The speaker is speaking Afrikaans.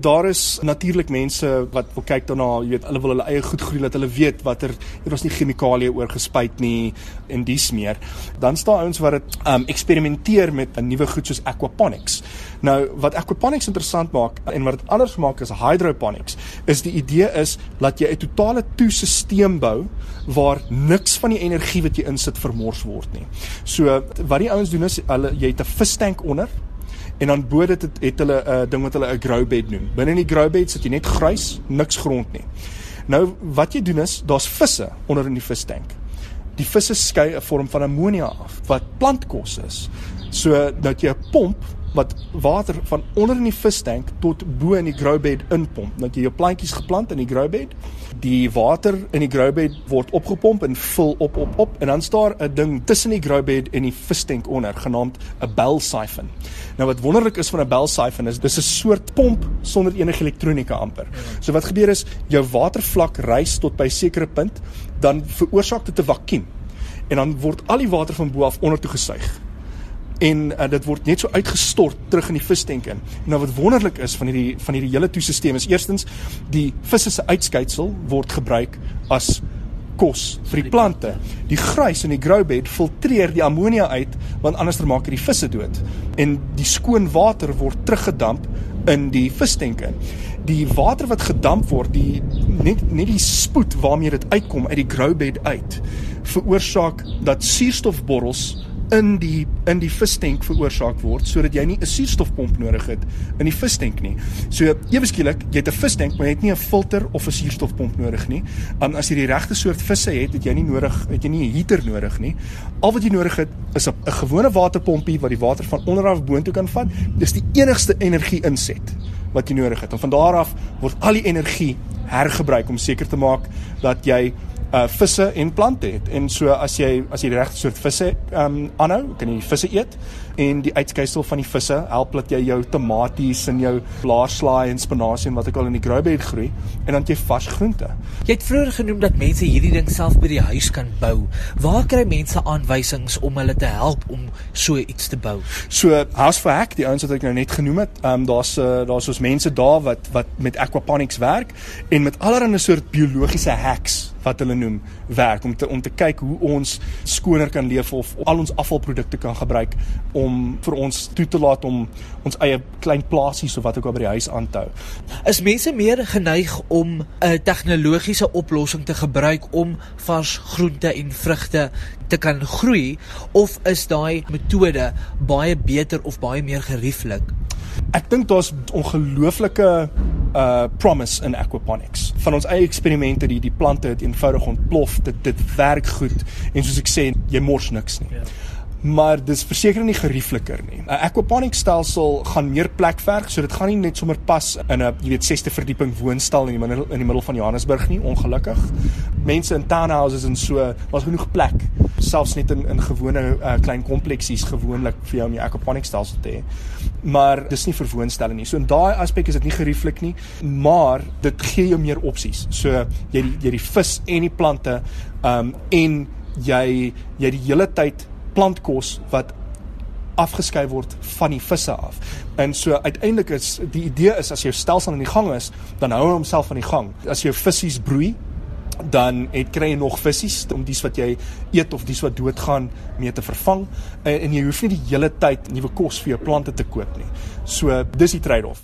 Daar is natuurlik mense wat wil kyk daarna, jy weet, hulle wil hulle eie goed groei dat hulle weet watter er was nie chemikalieë oorgespuit nie en dis meer. Dan staan ouens wat dit um eksperimenteer met 'n nuwe goed soos aquaponics. Nou wat aquaponics interessant maak en wat dit anders maak as hydroponics, is die idee is dat jy 'n totale toesisteem bou waar niks van die energie wat jy insit vermors word nie. So wat die ouens doen is hulle jy het 'n vistank onder en dan bo dit het, het hulle 'n uh, ding wat hulle 'n grow bed noem. Binne in die grow bed sit jy net grys, niks grond nie. Nou wat jy doen is, daar's visse onder in die vistank. Die visse skei 'n vorm van ammonia af wat plantkos is. So dat jy 'n pomp wat water van onder in die vistank tot bo in die grow bed inpomp. Nou jy jou plantjies geplant in die grow bed. Die water in die grow bed word opgepomp en vul op op op en dan staan 'n ding tussen die grow bed en die vistank onder genaamd 'n bell siphon. Nou wat wonderlik is van 'n bell siphon is dis 'n soort pomp sonder enige elektronika amper. So wat gebeur is jou watervlak rys tot by 'n sekere punt, dan veroorsaak dit 'n vakuum. En dan word al die water van bo af onder toe gesuig en uh, dit word net so uitgestort terug in die vistank in. Nou wat wonderlik is van hierdie van hierdie hele toesisteem is eerstens die visse se uitskeitsel word gebruik as kos vir die plante. Die grys in die grow bed filtreer die ammonia uit want anders maak dit die visse dood. En die skoon water word teruggedamp in die vistank in. Die water wat gedamp word, die net net die spoed waarmee dit uitkom uit die grow bed uit, veroorsaak dat suurstofborrels in die in die vistank veroorsaak word sodat jy nie 'n suurstofpomp nodig het in die vistank nie. So ewe skielik, jy het 'n vistank, maar jy het nie 'n filter of 'n suurstofpomp nodig nie. En as jy die regte soort visse het, het jy nie nodig, het jy nie 'n heater nodig nie. Al wat jy nodig het is 'n gewone waterpompie wat die water van onder af boontoe kan vat. Dis die enigste energie inset wat jy nodig het. En van daar af word al die energie hergebruik om seker te maak dat jy uh visse en plante het. En so as jy as jy die regte soort visse um aanhou, kan jy visse eet en die uitskeisel van die visse help dat jy jou tomaties en jou blaarslaai en spinasie en wat ook al in die grow bed groei en dan jy vars groente. Jy het vroeër genoem dat mense hierdie ding self by die huis kan bou. Waar kry mense aanwysings om hulle te help om so iets te bou? So House for Hack, die ouens wat ek nou net genoem het, um daar's uh, daar's ons mense daar wat wat met aquaponics werk en met allerlei soort biologiese hacks wat hulle noem werk om te om te kyk hoe ons skoner kan leef of al ons afvalprodukte kan gebruik om vir ons toe te laat om ons eie klein plasies of wat ook al by die huis aan te hou. Is mense meer geneig om 'n tegnologiese oplossing te gebruik om vars groente en vrugte te kan groei of is daai metode baie beter of baie meer gerieflik? Ek dink daar's ongelooflike uh promise in aquaponics. Van ons eie eksperimente die die plante het eenvoudig ontplof. Dit dit werk goed en soos ek sê, jy mors niks nie. Ja maar dis verseker nie geriefliker nie. 'n Aquaponic stelsel gaan meer plek verg, so dit gaan nie net sommer pas in 'n jy weet 6ste verdieping woonstel in die middel in die middel van Johannesburg nie, ongelukkig. Mense in townhouses en so, daar's genoeg plek, selfs net in in gewone uh, klein kompleksies gewoonlik vir jou om 'n aquaponic stelsel te hê. Maar dis nie vir woonstelling nie. So in daai aspek is dit nie gerieflik nie, maar dit gee jou meer opsies. So jy die, jy die vis en die plante, um, en jy jy die hele tyd plantkos wat afgeskei word van die visse af. En so uiteindelik is die idee is as jou stelsel in die gang is, dan hou hy homself aan die gang. As jou visse broei, dan het kry jy nog visse om dies wat jy eet of dies wat doodgaan mee te vervang en, en jy hoef nie die hele tyd nuwe kos vir jou plante te koop nie. So dis die trade-off.